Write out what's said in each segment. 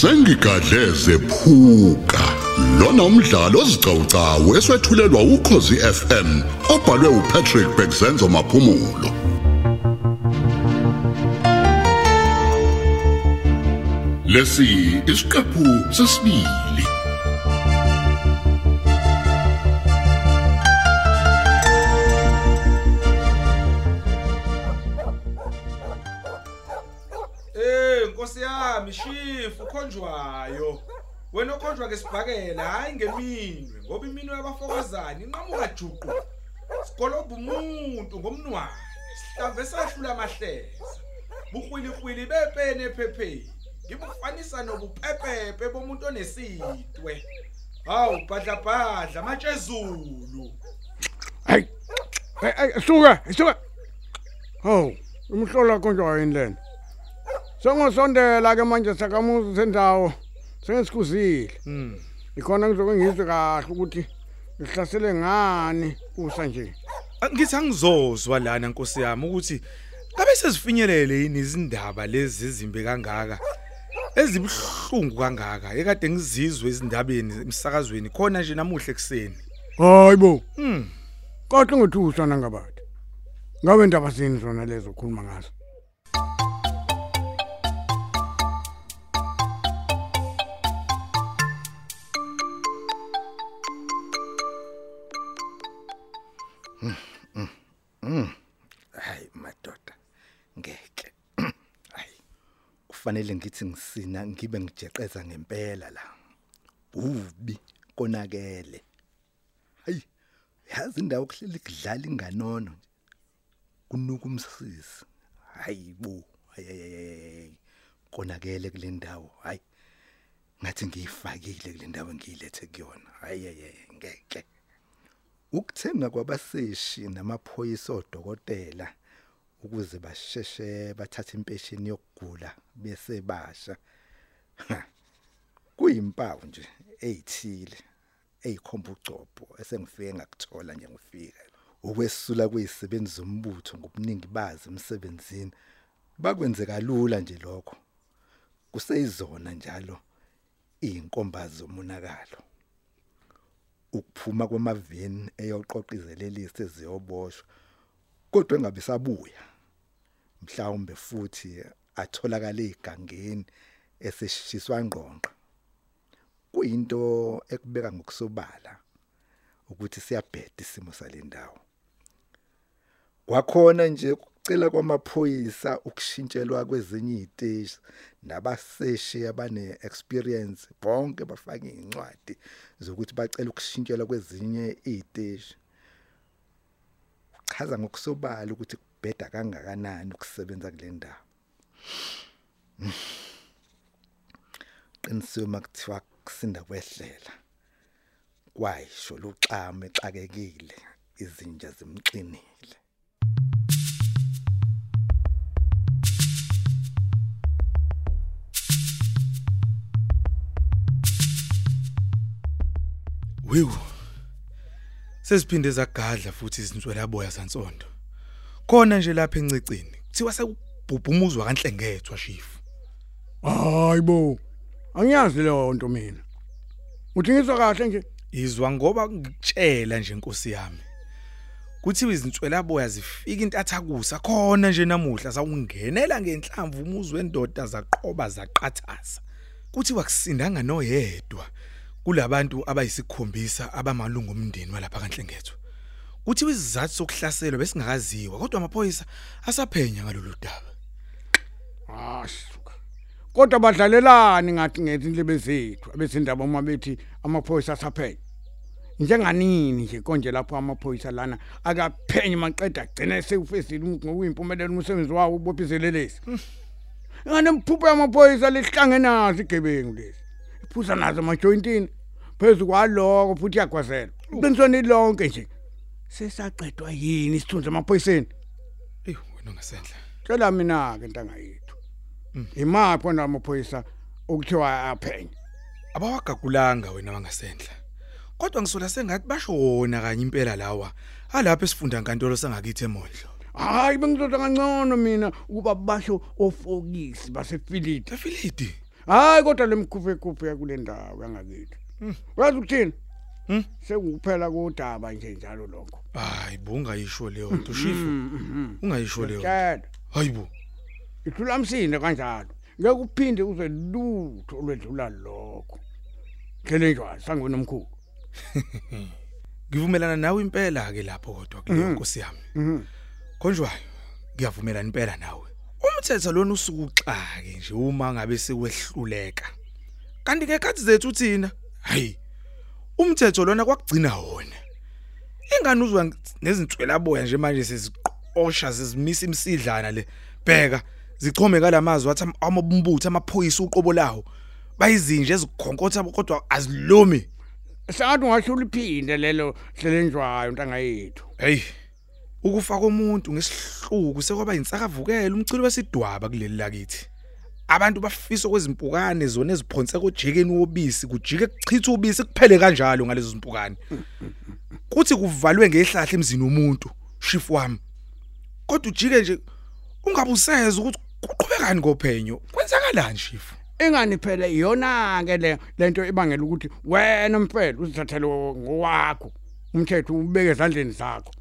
sengigadleze phuka lona umdlalo ozicawucawu eswetshulelwa ukhozi FM obhalwe uPatrick Bekzenzo maphumulo. Lesi isiqephu sesibili. Nkosi yami shifu ukhonjwayo. Wena okhonjwa ngesibhakela hayi ngeminwe ngoba iminwe yabafokozana inqamuka juqu. Sikoloba umuntu ngomnwana. Sihlambe sahlula amahleza. Bukhwili khwili bepene ephepheni. Ngibufanisa nobupepepe bomuntu onesitwe. Hawu badla matshezulu. Hey, hey, suka, suka. Oh, umhlola konjwa yini lena? Sengosondela ke manje sakamuzi sendawo. Sengisikuzile. Hmm. Ikhona ngizoke ngizwe kahle ukuthi ngihlasele ngani usa nje. Ngithi angizozwa lana Nkosi yami ukuthi kabe sezifinyelele yini izindaba lezi ezimbe kangaka. Ezibhlungu kangaka. Ekade ngizizwe izindabeni emsakazweni khona nje namuhla ekseni. Hayibo, Hmm. kodwa ngithusa nangabathi. Ngabe indaba zini zona lezo khuluma ngazo? Hayi madoda ngeke. Hayi kufanele ngithi ngisina ngibe ngijeqeza ngempela la. Ubi konakele. Hayi yazi indawo kuhleli kudlala inganono nje. Kunuka umsisi. Hayi bo hayi konakele kule ndawo hayi. Ngathi ngiyifakile kule ndawo engiyilethe kuyona. Hayi ngeke. Ukuthenga kwabaseshi namaphoyisa odokotela ukuze basheshe bathathe impesheni yokugula bese basha. Ha, kuyimpawu nje ezithile ezikhomba ugcobho esengifike ngakuthola nje ngifika ukwesula kuyisebenzi zombutho ngobuningi bazi emsebenzini bakwenze kalula nje lokho. Kuseyizona njalo inkomba zomonakalo. Ukuphuma kwamaveni eyoqoqa izelelisi eziyoboshwa kodwa engabe sabuya mhlawumbe futhi atholakala igangeni eseshiswa ngqonqa kuyinto ekubeka ngokusobala ukuthi siyabheda isimo salendawo kwakhona nje ukucela kwamaphoyisa ukushintshelwa kwezinye iziteshi nabaseshi abane experience bonke bafake incwadi zokuthi bacela ukushintshelwa kwezinye iziteshi chaza ngokusobala ukuthi kubheda kangakanani ukusebenza kule ndawo. Qinisiwe makuthiwa kusinda kwehlela kwayisho luxame exakekile izinja zimxinile. Wew. Sesiphinde zagadla futhi izinswela boya zansonto. Khona nje lapha encicini. Kuthiwa sekubhubhumuzwa kanhlengethwa shifu. Hayibo. Angiyazi leyo nto mina. Uthi ngizwa kahle nje. Izwa ngoba ngikutshela nje Nkosi yami. Kuthiwa izinswela boya zifika intathakusa khona nje namuhla sawungenela ngenhlamvu umuzi wendoda zaqoba zaqathaza. Kuthiwa kusindanga noyedwa kulabantu abayisikhombisa abamalungu omndeni walapha kanhlengethwa. Kuthiwa isizathu sokuhlaselwa besingakaziwa kodwa amaphoyisa asaphenya ngalolu daba. Hasuka. Kodwa badlalelani ngathi ngethi indlebe zethu abesindaba uma bethi amaphoyisa asaphenya. Njenganini nje konje lapho amaphoyisa lana akaphenye maqeda agcina sekufesile ngokuyimpumelelo umsebenzi wawo ubophizelelesi. Ngane mphupho yamaphoyisa lihlange nazo igebengu lesi. Iphuza nazo amajointini phezu kwaloko futhi yagwazela. Iqinisweni lonke nje. Sesaqedwa yini isithunzi amaphoyiseni? Ey wena ngasendla. Tshela mina ke ntanga yethu. Imaphi wona amaphoyisa okuthiwa aphenya? Abawagagulanga wena wangasendla. Kodwa ngisola sengathi basho wona kanye impela lawa. Alapha esifunda nkantolo sangakithi emondlo. Hayi bengizoza kancane mina ukuba basho ofokisi basefilidi. Efilidi. hayi kodwa lemkhuphe khuphe kule ndawo yangakithi wazi ukuthini Hmm? sekuphela kodaba nje njalo lokho. Hayi bo ungayisho leyo nto shifu. Mhm. ungayisho leyo. Hayibo ithula msinde kanjalo. Ngeke uphinde uze lutho olwedlula lokho. Ngele njalo sangona omkhulu ngivumelana nawe impela ke lapho kodwa kuleyo nkosi yami. Mhm. konjwayo ngiyavumelana impela nawe. Umthetho lona usukuxake nje uma ngabe sekwehluleka kanti ke khathi zethu thina hayi umthetho lona kwakugcina wona. Ingane uzwa nezintswela boya nje manje seziqosha sezimisa imsidlana le. Bheka zichome kalamazwi athi amabumbutho amaphoyisa uqobo lawo bayizinje ezikhonkotha kodwa azilumi sengathi ungasho uliphinde lelo hlelenjwayo ntanga yethu. Hey ukufa komuntu ngesihluku sekwaba insakavukela umcilo wesidwaba kuleli lakithi. Abantu bafisa kwezimpukane zona eziphonse kojekeni wobisi kujike kuchitha ubisi kuphele kanjalo ngalezo zimpukane. Kuthi kuvalwe ngehlahla emzini womuntu shift wami. Kodwa ujike nje ungabuseza ukuthi kuqhubekani kophenyo? Kwenzakalani shift ingani phela? Iyona ke le lento ibangela ukuthi wena mfela uzithathele ngowakho umthetho ubeke ezandleni zakho.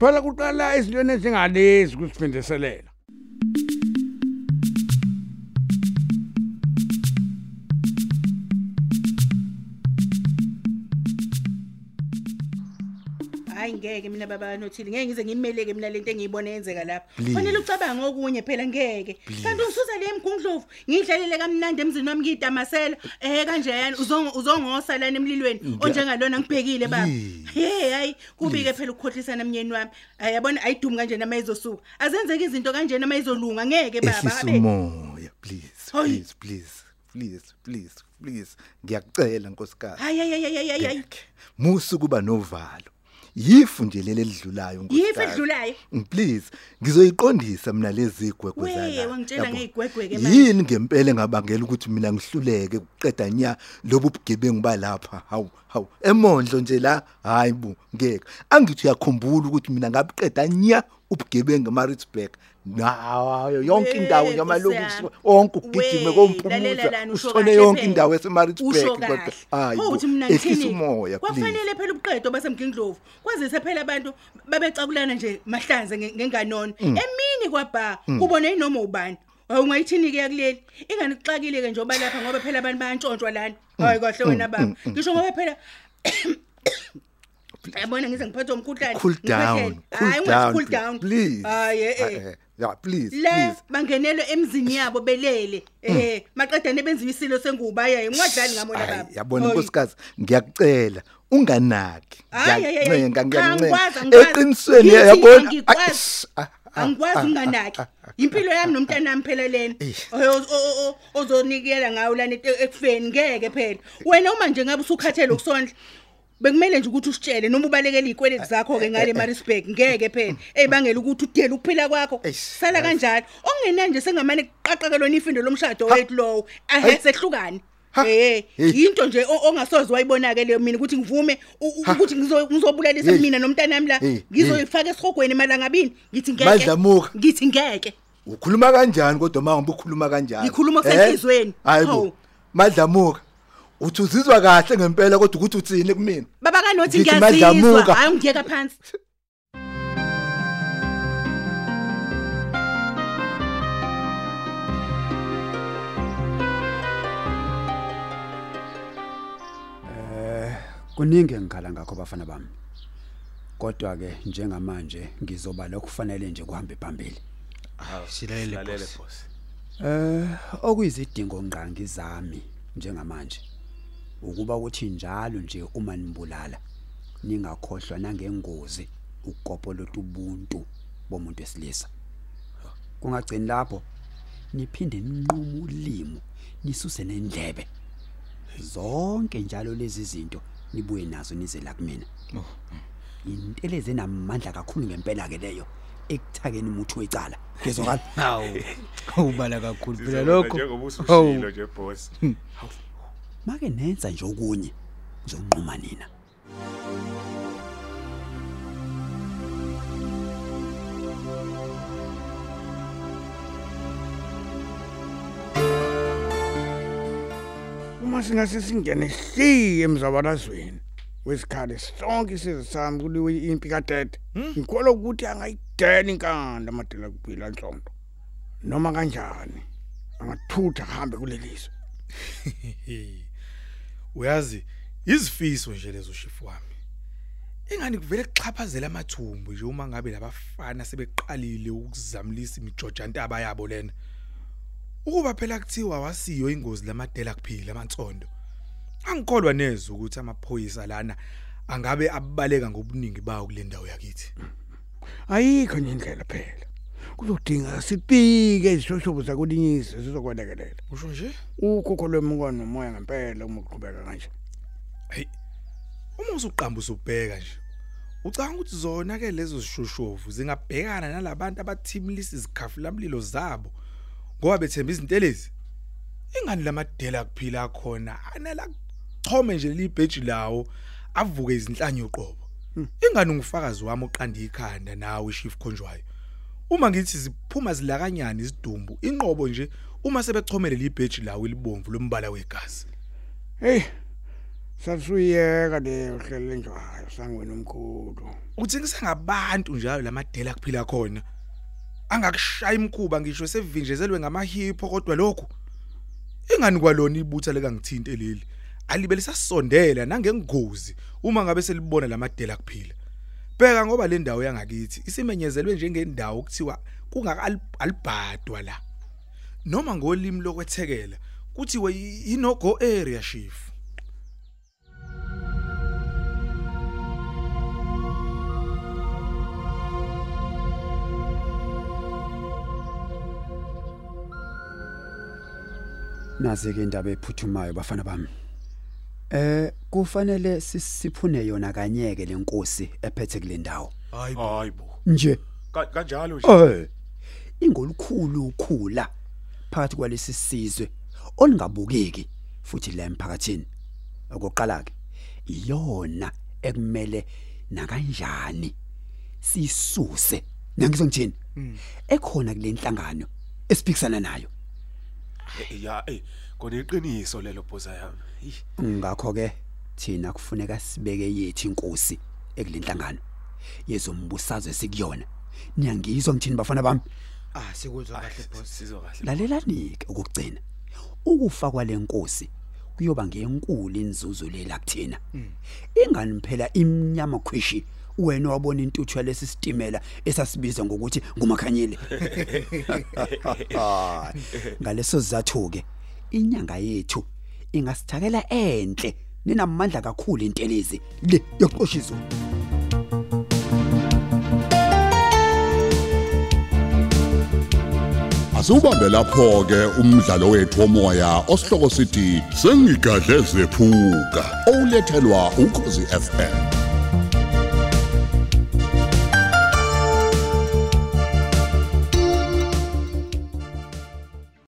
Phela kuqala izintweni ezingalezi kusifindiselela ngeke mina baba nothile ngeke ngize ngimeleke mina lento engiyibona yenzeka lapha. Fanele ucabange okunye phela ngeke. Kanti ungisusa le mgungundlovu ngidlalele kamnandi emzini wami ngiyidamasela eh kanjeyani uzongo uzongosa lana emlilweni onjengalona ngibhekile baba. hey hayi kubike phela ukukhohlisana myeni wami. Hayi yabona ayidumi kanjena mayizosuka azenzeke izinto kanjena mayizolunga ngeke baba abe. umoya please please please please please please. Ngiyakucela nkosikazi. Hayi hayi hayi hayi musu kuba novalo. Yifu nje leli lidlulayo Yifu elidlulayo? please ngizoyiqondisa mina lezi igwegwe We, zala wangitshela yabo. ngey'gwegwe-ke manje. yini ngempela engabangela ukuthi mina ngihluleke ukuqeda nya lobu bugebengu balapha hawu hawu emondlo nje la hayi bu ngeke angithi uyakhumbula ukuthi mina ngabuqeda nya ubugebengu eMaritzburg nayo yonke We, indawo Nkosi nyamalokisi yami. onke ugijime We, lalela kompumuza lana, usho usithole kahle yonke phela. indawo eseMaritzburg Usho kodwa kahle. hayi Pho bo, uthi mina ehlisa ngithini? umoya please. Kwakufanele phela ubuqedo basemgindlovu kwazise phela abantu babecakulana nje mahlanze nge- ngenganono Mm. emini kwabha kubona inoma ubani. Hayi, ungayithini ke yakuleli ingani kuxakile ke njengoba lapha ngoba phela abantu bayantshontshwa lana. Mm. hayi kahle wena baba. ngisho ngoba phela yabona ngize ngiphethwe umkhuhlane cool ngikhwehlele. down cool Hhayi, ungathi down cool please. down please hayi eh, eh. Eh, eh, yeah please le please bangenelwe emzini yabo belele eh maqeda nebenziwe isilo senguba yaye ngadlali ngamona Hayi, baba yabona Hayi. nkosikazi ngiyakucela unganaki Hayi, hayi, hayi. ngiyakuncenga Cha, angikwazi, ngiyakuncenga angikwazi. eqinisweni Ngithi yabona angikwazi. Ay, sh- ah, ah, angikwazi ah, unganaki impilo yami nomntanami phela lena Eish. Oyo- o- o- o- ozonikela ngayo lana e- ekufeni ngeke phela wena uma nje ngabe usukhathele ukusondla bekumele nje ukuthi usitshele noma ubalekele izikweleti zakho ke ngale Maritzburg ngeke phela. Eyibangela ukuthi udele ukuphila kwakho. Eish, sala kanjalo. Okungenani nje sengamane kuqaqakelona ifindo lomshado wethu lowo. Ahe sehlukani Ha. Eh Hey. into nje o- ongasoze wayibonake leyo mina ukuthi ngivume u- u- ukuthi ngizo- ngizobulalisa Hey. mina nomntanami la. Hey, ngizoyifaka esihogweni malangabini ngithi ngeke. Madlamuka. ngithi ngeke. Ukhuluma kanjani kodwa manje ukhuluma kanjani? Ngikhuluma Eh? kusenhliziyweni. hayi Hawu. bo madlamuka. Uthi uzizwa kahle ngempela kodwa ukuthi uthini kumina? Baba kanothi ngiyazizwa. hayi ungiyeka phansi. Kuningi engikhala ngakho bafana bami. Kodwa ke njengamanje ngizoba lokufanele nje kuhambe phambili. Silalele boss. Eh okuyizidingo ngqangi zami njengamanje. Ukuba ukuthi njalo nje uma nibulala ningakhohlwa nangengozi ukukopolola ubuntu bomuntu wesilisa. Kungagcini lapho niphinde ninqume ulimo nisuse nendlebe. Zonke njalo lezi zinto nibuye nazo nize la kumina. Inteleze namandla kakhulu ngempela ke leyo ekuthakeni umuthi wecala. Ngizokala hawu ubala kakhulu phela lokho. njengoba usushilo nje boss. Make nenza nje okunye ngizonquma nina. Noma singase singene hli emzabalazweni wesikhali sonke isizwe sami kuliwe impi kadede ngikholwa ukuthi angayidela inkanda amadela kuphila enhlombo noma kanjani? Angathutha ahambe kulelizwe uyazi izifiso nje lezo shifu wami. Ingani kuvele kuxhaphazela amathumbu nje uma ngabe labafana sebeqalile ukuzamlisa imijoja ntaba yabo lena? Ukuba phela kuthiwa wasiyo ingozi lamadela kuphila amansondo angikholwa neze ukuthi amaphoyisa lana angabe abaleka ngobuningi bawo kule ndawo yakithi. Ayikho nje indlela phela. Kuzodinga sipike izishoshobo zakulinyizwe sizokwelekelela usho nje? Ukhokho lwemuka nomoya ngempela uma kuqhubeka kanje. Hey uma usuqamba usubheka nje ucanga ukuthi zona ke lezo zishoshovu zingabhekana nalabantu abathimlisa izikhafu lamlilo zabo ngoba bethemba izinto lezi ingani lamadela kuphila khona? Anela chome nje libheji lawo avuke izinhlanya uqobo ingani ngufakazi wami oqanda ikhanda nawe chief khonjwayo? Uma ngithi ziphuma zilakanyana isidumbu inqobo nje uma sebechomele libheji lawo elibomvu lombala wegazi. Hey sasuyeka le uhlele njalo sangwena omkhulu uthi ngisengabantu njalo lamadela kuphila khona. Angakushaya imkhuba ngisho sevinjezelwe ngamahipho kodwa lokho ingani kwalona ibutha leka ngithinta leli? Alibe lisasondela nangengozi uma ngabe selibona lamadela kuphila bheka ngoba le ndawo yangakithi isimenyezelwe njengendawo kuthiwa kungakalibhadwa la. Noma ngolimi lokwethekela kuthiwe inogo area chief nazi ke indaba ephuthumayo bafana bami. Eh kufanele sisiphune yona kanyeke lenkosi ephethe kule ndawo. Hayibo nje. Ka- kanjalo nje? Eh ingolukhulu ukhula phakathi kwalesi sizwe olingabukeki futhi la emphakathini. Okoqala ke iyona ekumele nakanjani sisuse nangizongithini? Ekhona kule nhlangano esiphikisana nayo. Ya eh kona iqiniso lelo bhoza yami. Ih, ngakho ke thina kufuneka sibeke yethu inkosi ekulenhlangano yezombusazwe sikuyona. Niyangizwa ngithini bafana bami? Ah sikuzwa kahle boss sizwe kahle. Lalelani-ke okugcina ukufa kwalenkosi kuyoba ngenkulu inzuzo lela kuthina. Ingani phela imnyama khwishi? Wena wabona intuthu yalesi sitimela esasibiza ngokuthi ngumakhanyile. Ngaleso sizathu ke inyanga yethu ingasithakela enhle. Ninamandla kakhulu intelezi le yokuxosha izulu Asubambe lapho ke umdlalo wethu womoya osihloko sithi sengigadle zephuka olethelwa ukhozi FM